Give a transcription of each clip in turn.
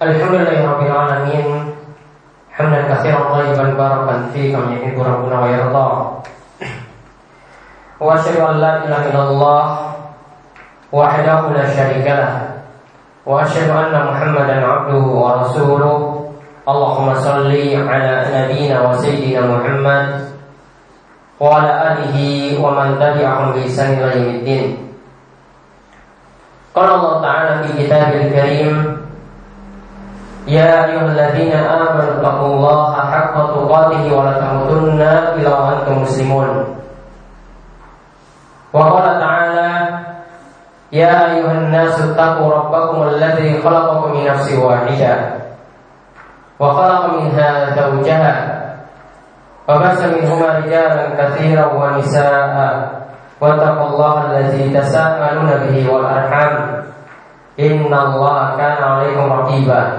الحمد لله رب العالمين. حمدا كثيرا طيبا باركا فيه كما يحب ربنا ويرضى. وأشهد أن لا إله إلا الله وحده لا شريك له. وأشهد أن محمدا عبده ورسوله. اللهم صل على نبينا وسيدنا محمد وعلى آله ومن تبعهم بإحسان إلى يوم الدين. قال الله تعالى في كتابه الكريم يا أيها الذين آمنوا اتقوا الله حق تقاته ولا تموتن إلا وأنتم مسلمون وقال تعالى يا أيها الناس اتقوا ربكم الذي خلقكم من نفس واحدة وخلق منها زوجها وبث منهما رجالا كثيرا ونساء واتقوا الله الذي تساءلون به والأرحام إن الله كان عليكم رقيبا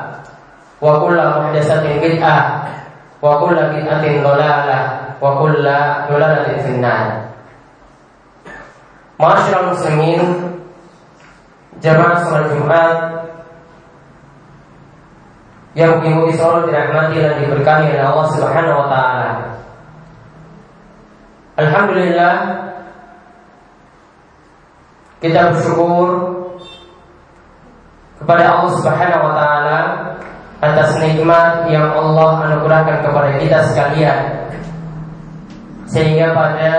Wa kullu muhdatsatin bid'ah. Wa kullu bid'atin dhalalah wa kullu dhalalatin finnar. Masyaallah muslimin jamaah salat Jumat yang mengikuti sholat dirahmati dan diberkahi oleh Allah Subhanahu wa taala. Alhamdulillah kita bersyukur kepada Allah Subhanahu wa taala atas nikmat yang Allah anugerahkan kepada kita sekalian. Sehingga pada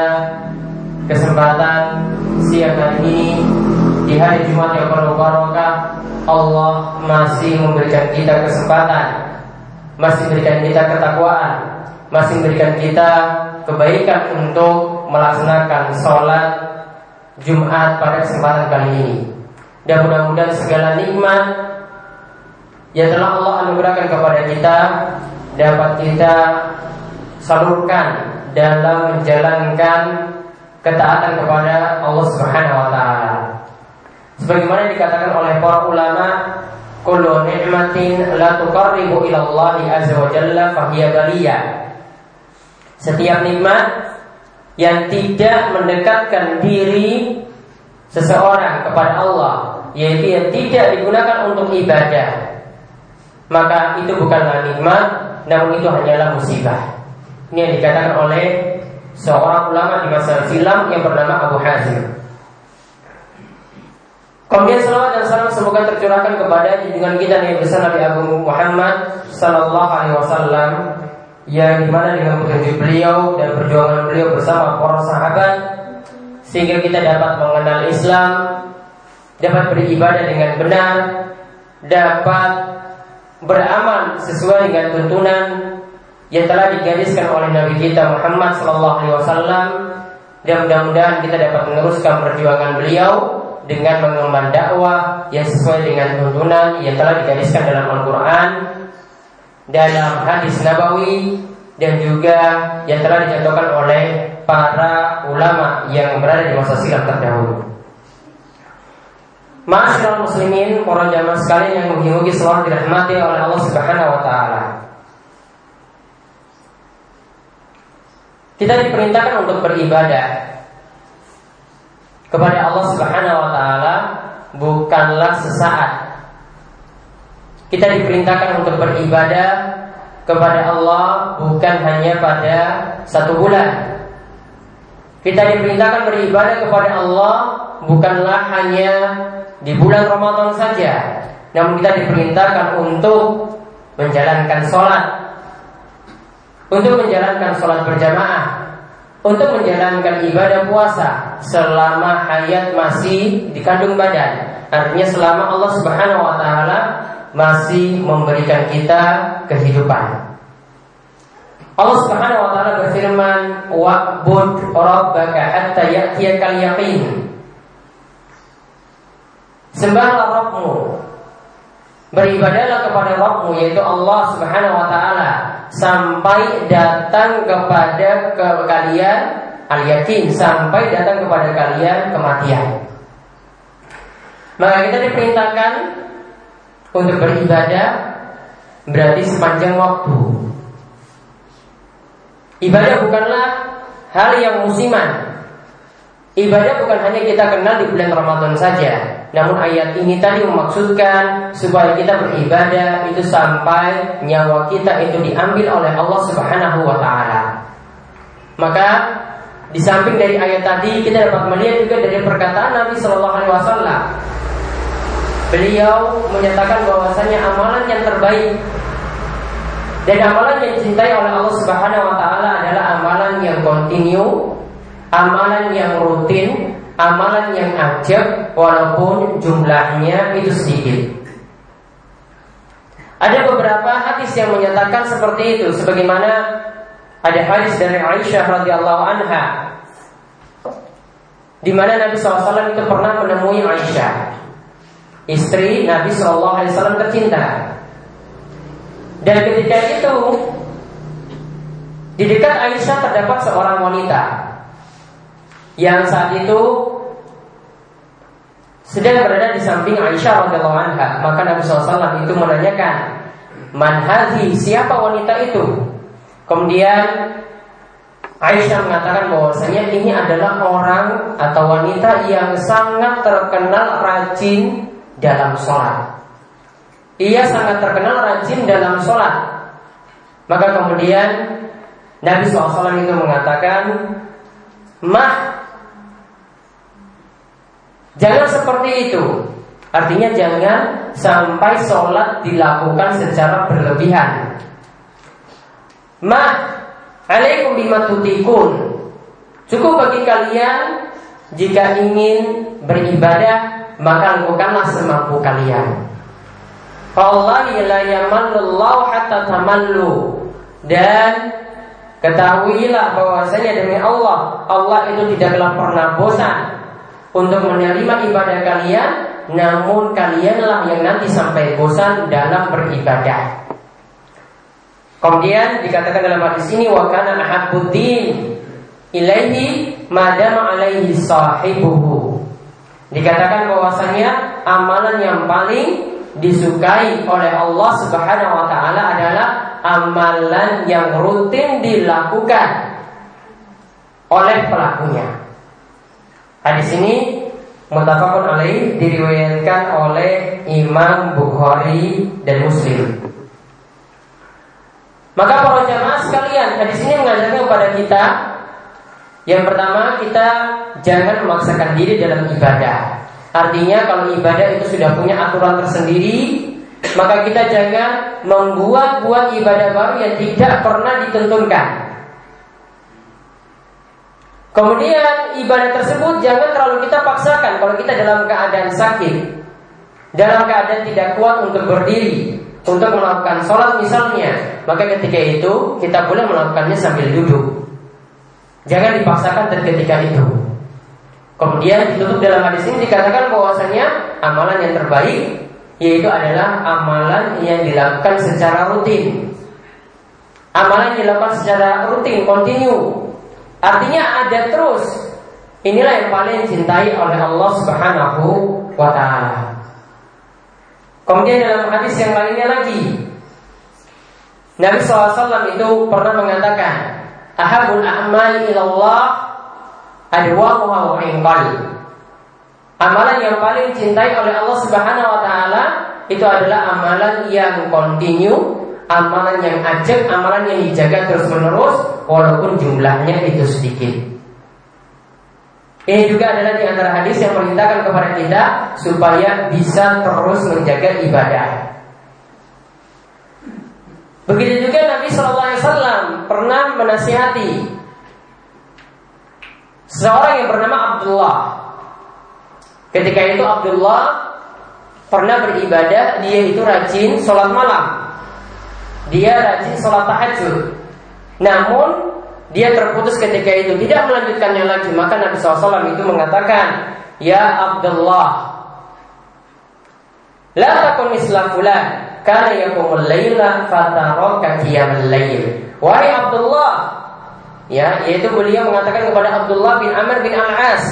kesempatan siang hari ini di hari Jumat yang penuh barokah Allah masih memberikan kita kesempatan masih memberikan kita ketakwaan masih memberikan kita kebaikan untuk melaksanakan sholat Jumat pada kesempatan kali ini. Dan mudah-mudahan segala nikmat yang telah Allah anugerahkan kepada kita dapat kita salurkan dalam menjalankan ketaatan kepada Allah Subhanahu wa taala. Sebagaimana dikatakan oleh para ulama, kullu ni'matin la tuqarribu ila Allah azza wa jalla Setiap nikmat yang tidak mendekatkan diri seseorang kepada Allah, yaitu yang tidak digunakan untuk ibadah, maka itu bukanlah nikmat, namun itu hanyalah musibah. Ini yang dikatakan oleh seorang ulama di masa silam yang bernama Abu Hazim. Kemudian salawat dan salam semoga tercurahkan kepada junjungan kita Nabi besar Nabi Abu Muhammad Sallallahu Alaihi Wasallam yang di mana dengan petunjuk beliau dan perjuangan beliau bersama para sahabat sehingga kita dapat mengenal Islam, dapat beribadah dengan benar, dapat beramal sesuai dengan tuntunan yang telah digariskan oleh Nabi kita Muhammad Sallallahu Alaihi Wasallam dan mudah-mudahan kita dapat meneruskan perjuangan beliau dengan mengemban dakwah yang sesuai dengan tuntunan yang telah digariskan dalam Al-Quran, dalam hadis Nabawi dan juga yang telah dicontohkan oleh para ulama yang berada di masa silam terdahulu. Masyarakat muslimin, para jamaah sekalian yang mugi-mugi dirahmati oleh Allah Subhanahu wa taala. Kita diperintahkan untuk beribadah kepada Allah Subhanahu wa taala bukanlah sesaat. Kita diperintahkan untuk beribadah kepada Allah bukan hanya pada satu bulan. Kita diperintahkan beribadah kepada Allah bukanlah hanya di bulan Ramadan saja, namun kita diperintahkan untuk menjalankan sholat, untuk menjalankan sholat berjamaah, untuk menjalankan ibadah puasa selama hayat masih dikandung badan. Artinya selama Allah Subhanahu wa taala masih memberikan kita kehidupan. Allah Subhanahu wa taala berfirman, "Wa'bud rabbaka hatta ya'tiyakal yaqin." Sembahlah Rabbmu Beribadahlah kepada Rabbmu yaitu Allah Subhanahu wa taala sampai datang kepada ke kalian al-yakin sampai datang kepada kalian kematian. Maka kita diperintahkan untuk beribadah berarti sepanjang waktu. Ibadah bukanlah hal yang musiman. Ibadah bukan hanya kita kenal di bulan Ramadan saja. Namun ayat ini tadi memaksudkan supaya kita beribadah itu sampai nyawa kita itu diambil oleh Allah Subhanahu wa taala. Maka di samping dari ayat tadi kita dapat melihat juga dari perkataan Nabi Shallallahu alaihi wasallam. Beliau menyatakan bahwasanya amalan yang terbaik dan amalan yang dicintai oleh Allah Subhanahu wa taala adalah amalan yang kontinu, amalan yang rutin, amalan yang ajab walaupun jumlahnya itu sedikit. Ada beberapa hadis yang menyatakan seperti itu sebagaimana ada hadis dari Aisyah radhiyallahu anha di mana Nabi SAW itu pernah menemui Aisyah istri Nabi SAW tercinta dan ketika itu di dekat Aisyah terdapat seorang wanita yang saat itu sedang berada di samping Aisyah radhiyallahu anha. Maka Nabi SAW itu menanyakan, "Man Siapa wanita itu?" Kemudian Aisyah mengatakan bahwasanya ini adalah orang atau wanita yang sangat terkenal rajin dalam sholat. Ia sangat terkenal rajin dalam sholat. Maka kemudian Nabi SAW itu mengatakan, Mah Jangan seperti itu. Artinya jangan sampai sholat dilakukan secara berlebihan. Ma alaikum bima tutikun. Cukup bagi kalian jika ingin beribadah maka lakukanlah semampu kalian. Allah la yamallullahu hatta tamallu dan ketahuilah bahwasanya demi Allah Allah itu tidaklah pernah bosan untuk menerima ibadah kalian, namun kalianlah yang nanti sampai bosan dalam beribadah. Kemudian dikatakan dalam hadis ini wa kana ahabbuddin ilaihi madama alaihi sahibuhu. Dikatakan bahwasanya amalan yang paling disukai oleh Allah Subhanahu wa taala adalah amalan yang rutin dilakukan oleh pelakunya. Hadis ini mutafakun alaih diriwayatkan oleh Imam Bukhari dan Muslim. Maka para jamaah sekalian, hadis ini mengajarkan kepada kita yang pertama kita jangan memaksakan diri dalam ibadah. Artinya kalau ibadah itu sudah punya aturan tersendiri, maka kita jangan membuat-buat ibadah baru yang tidak pernah ditentukan. Kemudian ibadah tersebut jangan terlalu kita paksakan kalau kita dalam keadaan sakit, dalam keadaan tidak kuat untuk berdiri, untuk melakukan sholat misalnya, maka ketika itu kita boleh melakukannya sambil duduk. Jangan dipaksakan ketika itu. Kemudian ditutup dalam hadis ini dikatakan bahwasanya amalan yang terbaik yaitu adalah amalan yang dilakukan secara rutin. Amalan yang dilakukan secara rutin, kontinu, Artinya ada terus. Inilah yang paling cintai oleh Allah Subhanahu wa taala. Kemudian dalam hadis yang lainnya lagi Nabi SAW itu pernah mengatakan Ahabul a'mal ilallah Adwamuha wa Amalan yang paling cintai oleh Allah Subhanahu wa taala itu adalah amalan yang kontinu amalan yang ajak, amalan yang dijaga terus menerus, walaupun jumlahnya itu sedikit. Ini juga adalah di antara hadis yang memerintahkan kepada kita supaya bisa terus menjaga ibadah. Begitu juga Nabi Wasallam pernah menasihati seorang yang bernama Abdullah. Ketika itu Abdullah pernah beribadah, dia itu rajin sholat malam dia rajin sholat tahajud. Namun dia terputus ketika itu tidak melanjutkannya lagi. Maka Nabi SAW itu mengatakan, Ya Abdullah, La takun misla fulan Karena yakumul layla fataraka qiyamul layl Wahai Abdullah Ya, yaitu beliau mengatakan kepada Abdullah bin Amr bin Al-As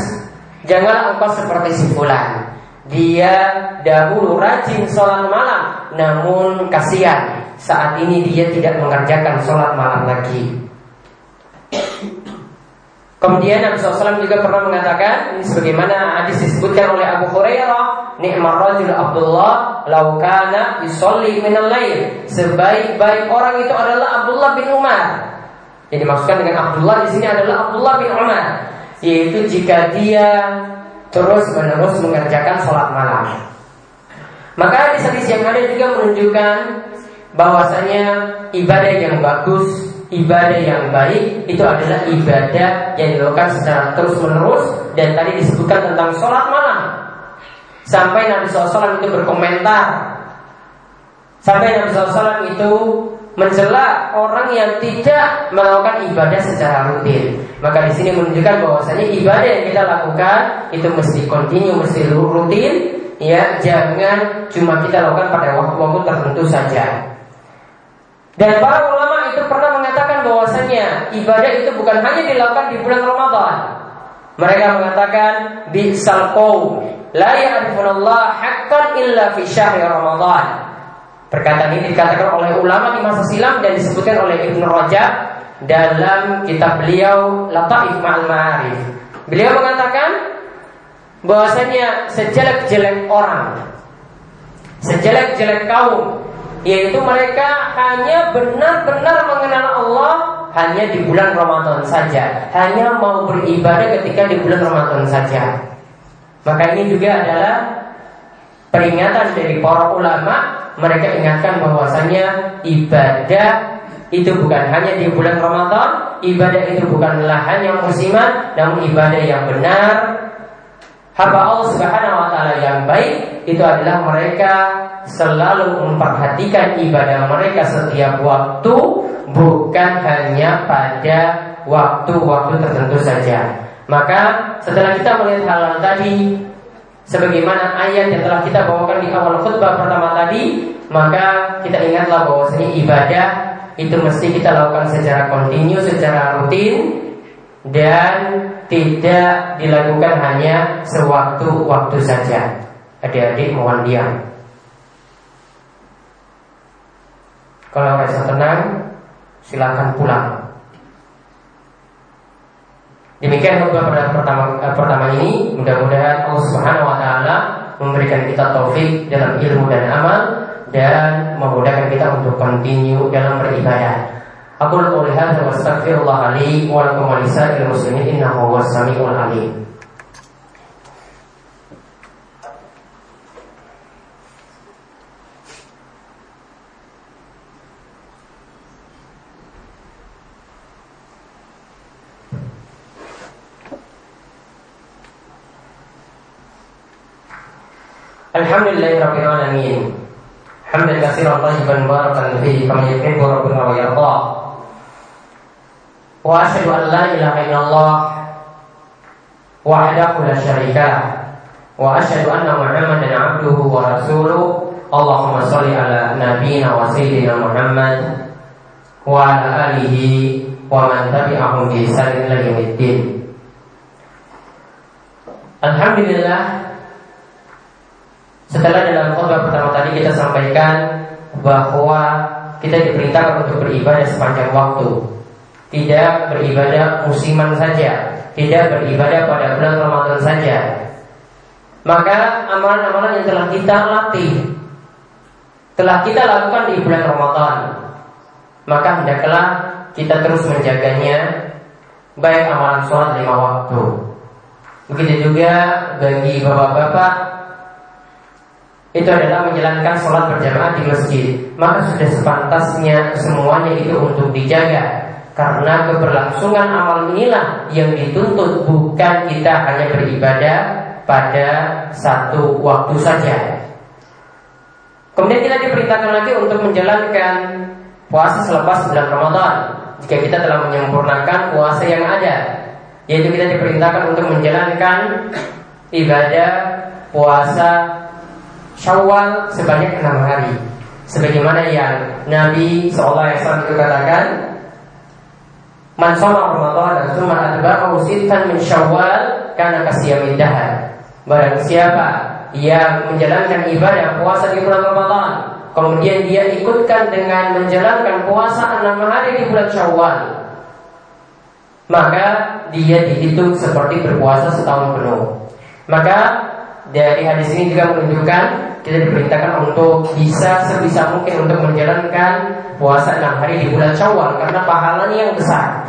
Janganlah engkau seperti si fulan Dia dahulu rajin sholat malam Namun kasihan Saat ini dia tidak mengerjakan sholat malam lagi Kemudian Nabi SAW juga pernah mengatakan ini sebagaimana hadis disebutkan oleh Abu Hurairah, nikmar rajul Abdullah laukana yusolli minal lail. Sebaik-baik orang itu adalah Abdullah bin Umar. Yang dimaksudkan dengan Abdullah di sini adalah Abdullah bin Umar, yaitu jika dia terus menerus mengerjakan sholat malam. Maka di hadis yang ada juga menunjukkan bahwasanya ibadah yang bagus ibadah yang baik itu adalah ibadah yang dilakukan secara terus menerus dan tadi disebutkan tentang sholat malam sampai Nabi SAW itu berkomentar sampai Nabi SAW itu mencela orang yang tidak melakukan ibadah secara rutin maka di sini menunjukkan bahwasanya ibadah yang kita lakukan itu mesti kontinu mesti rutin ya jangan cuma kita lakukan pada waktu-waktu tertentu saja dan para ulama itu pernah mengatakan bahwasanya ibadah itu bukan hanya dilakukan di bulan Ramadan. Mereka mengatakan di qaum la ya'rifullah haqqan illa fi syahri Ramadan. Perkataan ini dikatakan oleh ulama di masa silam dan disebutkan oleh Ibnu Rajab dalam kitab beliau Lataif Ma'al Ma'arif. Beliau mengatakan bahwasanya sejelek-jelek orang, sejelek-jelek kaum yaitu mereka hanya benar-benar mengenal Allah hanya di bulan Ramadan saja, hanya mau beribadah ketika di bulan Ramadan saja. Maka ini juga adalah peringatan dari para ulama, mereka ingatkan bahwasanya ibadah itu bukan hanya di bulan Ramadan, ibadah itu bukanlah hanya musiman, namun ibadah yang benar hamba Allah Subhanahu wa taala yang baik itu adalah mereka selalu memperhatikan ibadah mereka setiap waktu bukan hanya pada waktu-waktu tertentu saja. Maka setelah kita melihat hal, hal tadi sebagaimana ayat yang telah kita bawakan di awal khutbah pertama tadi, maka kita ingatlah bahwasanya ibadah itu mesti kita lakukan secara kontinu, secara rutin dan tidak dilakukan hanya sewaktu-waktu saja. Adik-adik mohon diam. Kalau rasa tenang, silakan pulang. Demikian khutbah pertama, eh, pertama ini Mudah-mudahan Allah Subhanahu Taala memberikan kita taufik dalam ilmu dan amal dan memudahkan kita untuk continue dalam beribadah. Aku qouli hadza wa astaghfirullah li wa lakum wa lisa'il muslimin innahu huwas samiul alim. Alhamdulillahirabbil alamin. Hamdan katsiran tayyiban barakan fihi kama yuhibbu rabbuna wa yarda. Wa asyhadu an la ilaha illallah wahdahu la syarika wa asyhadu anna Muhammadan abduhu wa rasuluh. Allahumma shalli ala nabiyyina wa sayyidina Muhammad wa ala alihi wa man tabi'ahum bi ihsan ila yaumiddin. Alhamdulillah setelah dalam khutbah pertama tadi kita sampaikan bahwa kita diperintahkan untuk beribadah sepanjang waktu. Tidak beribadah musiman saja, tidak beribadah pada bulan Ramadan saja. Maka amalan-amalan yang telah kita latih telah kita lakukan di bulan Ramadan, maka hendaklah kita terus menjaganya baik amalan sholat lima waktu. Begitu juga bagi bapak-bapak itu adalah menjalankan sholat berjamaah di masjid. Maka sudah sepantasnya semuanya itu untuk dijaga. Karena keberlangsungan amal inilah yang dituntut. Bukan kita hanya beribadah pada satu waktu saja. Kemudian kita diperintahkan lagi untuk menjalankan puasa selepas bulan Ramadan. Jika kita telah menyempurnakan puasa yang ada yaitu kita diperintahkan untuk menjalankan ibadah puasa Syawal sebanyak enam hari. Sebagaimana yang Nabi SAW itu katakan, Man shoma Ramadan tsumma atba'ahu sittan min Syawal kana kasiyamid dahar. Barang siapa yang menjalankan ibadah puasa di bulan Ramadan, kemudian dia ikutkan dengan menjalankan puasa enam hari di bulan Syawal, maka dia dihitung seperti berpuasa setahun penuh. Maka dari hadis ini juga menunjukkan kita diperintahkan untuk bisa sebisa mungkin untuk menjalankan puasa enam hari di bulan Syawal karena pahalanya yang besar.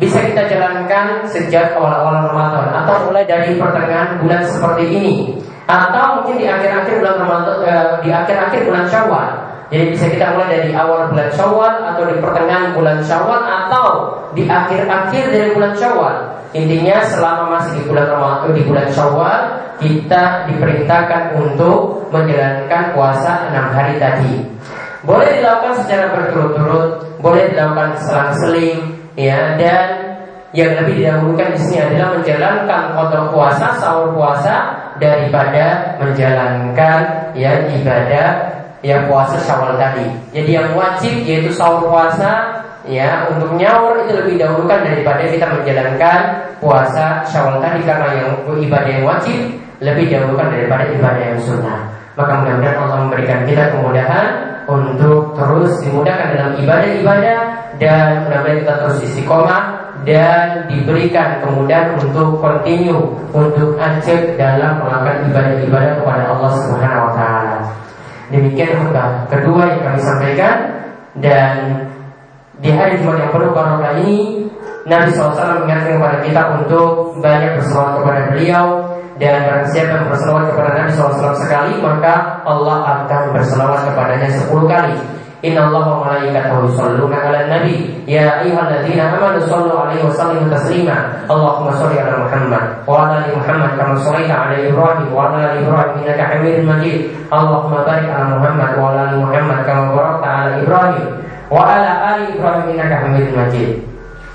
Bisa kita jalankan sejak awal-awal Ramadan atau mulai dari pertengahan bulan seperti ini atau mungkin di akhir-akhir bulan Ramadan eh, di akhir-akhir bulan Syawal. Jadi bisa kita mulai dari awal bulan Syawal atau di pertengahan bulan Syawal atau di akhir-akhir dari bulan Syawal. Intinya selama masih di bulan Ramadan di bulan Syawal kita diperintahkan untuk menjalankan puasa enam hari tadi. Boleh dilakukan secara berturut-turut, boleh dilakukan selang-seling, ya dan yang lebih didahulukan di sini adalah menjalankan kodok puasa, sahur puasa daripada menjalankan ya ibadah yang puasa syawal tadi. Jadi yang wajib yaitu sahur puasa ya untuk nyaur itu lebih dahulukan daripada kita menjalankan puasa syawal tadi karena yang ibadah yang wajib lebih dahulukan daripada ibadah yang sunnah. Maka mudah-mudahan Allah memberikan kita kemudahan untuk terus dimudahkan dalam ibadah-ibadah dan mudah-mudahan kita terus istiqomah dan diberikan kemudahan untuk continue untuk acep dalam melakukan ibadah-ibadah kepada Allah Subhanahu wa taala. Demikian khutbah kedua yang kami sampaikan dan di hari Jumat yang penuh barokah ini Nabi SAW mengingatkan kepada kita untuk banyak berselawat kepada beliau dan barang siapa yang berselawat kepada Nabi SAW sekali maka Allah akan berselawat kepadanya sepuluh kali. Inna Allah wa malaikatahu yusalluna ala nabi. Ya ayyuhalladzina amanu sallu alaihi wa sallimu taslima. Allahumma salli ala Muhammad Wa ala ali Muhammad Kama sallaita ala Ibrahim Wa ala ali Ibrahim Innaka hamidun majid. Allahumma barik ala Muhammad Wa ala ali Muhammad Kama barakta ala Ibrahim Wa ala ali Ibrahim Innaka hamidun majid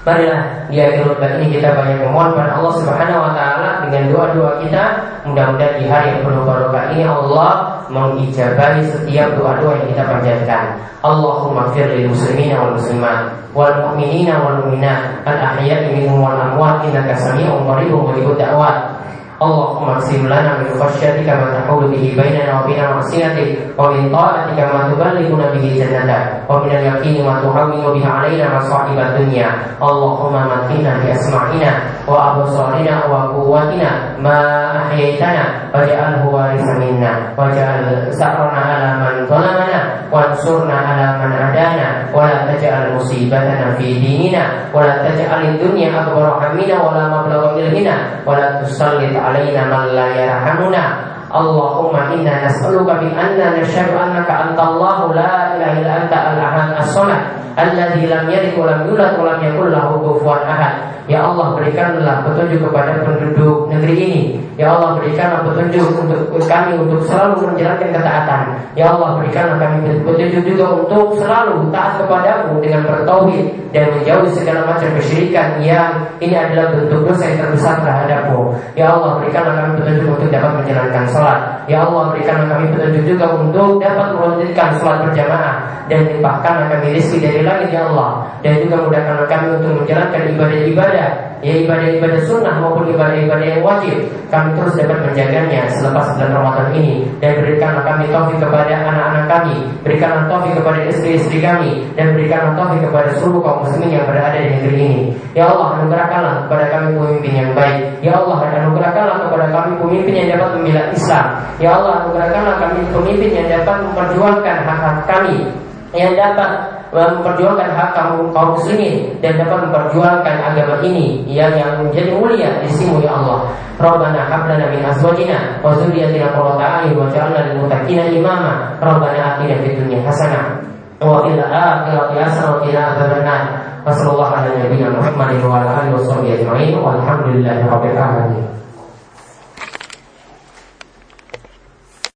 Marilah di akhir khutbah ini kita banyak memohon pada Allah Subhanahu wa taala dengan doa-doa kita. Mudah-mudahan di hari yang penuh barokah ini Allah mengijabahi setiap doa-doa yang kita panjatkan. Allahumma fir lil muslimina wal muslimat wal mu'minina wal mu'minat al ahya'i minhum wal amwat innaka sami'un qaribun mujibud da'wat. اللهم اقسم لنا من خشيتك ما تحول به بيننا وبين معصيتك ومن طاعتك ما تبلغنا به جنتك ومن اليقين ما تهون به علينا مصائب الدنيا اللهم متنا باسماعنا وابصارنا وقوتنا ما احييتنا واجعله وارثا منا واجعل سعرنا على من ظلمنا وانصرنا على من عدانا ولا تجعل مصيبتنا في ديننا ولا تجعل الدنيا اكبر همنا ولا مبلغ علمنا ولا تسلط علينا من لا يرحمنا اللهم إنا نسألك بأننا نشهد أنك أنت الله لا إله إلا أنت الأحد الصمد Allah lam di kolam yulat kolam wa ahad. Ya Allah berikanlah petunjuk kepada penduduk negeri ini. Ya Allah berikanlah petunjuk untuk kami untuk selalu menjalankan ketaatan. Ya Allah berikanlah kami petunjuk juga untuk selalu taat kepadamu dengan bertauhid Dan menjauhi segala macam kesyirikan yang ini adalah bentuk dosa yang terbesar terhadapmu. Ya Allah berikanlah kami petunjuk untuk dapat menjalankan sholat Ya Allah berikanlah kami petunjuk juga untuk dapat melanjutkan sholat berjamaah. Dan limpahkanlah kami rezeki dari langit ya Allah. Dan juga mudahkanlah kami untuk menjalankan ibadah-ibadah ibadah ya ibadah-ibadah sunnah maupun ibadah-ibadah yang wajib. Kami terus dapat menjaganya selepas bulan Ramadan ini. Dan berikanlah kami taufik kepada anak-anak kami. Berikanlah taufik kepada istri-istri kami. Dan berikanlah taufik kepada seluruh kaum muslimin yang berada di negeri ini. Ya Allah anugerahkanlah kepada kami pemimpin yang baik. Ya Allah anugerahkanlah kepada kami pemimpin yang dapat membela Islam. Ya Allah anugerahkanlah kami pemimpin yang dapat memperjuangkan hak-hak kami yang dapat memperjuangkan hak kaum kaum muslimin dan dapat memperjuangkan agama ini yang yang menjadi mulia di sisimu ya Allah. Rabbana hab lana min azwajina wa dzurriyyatina qurrata a'yun waj'alna lil muttaqina imama. Rabbana atina fid dunya hasanah wa fil akhirati hasanah wa qina adzabannar. Wassallallahu ala nabiyyina Muhammadin wa ala alihi wa sahbihi ajma'in. Walhamdulillahi rabbil alamin.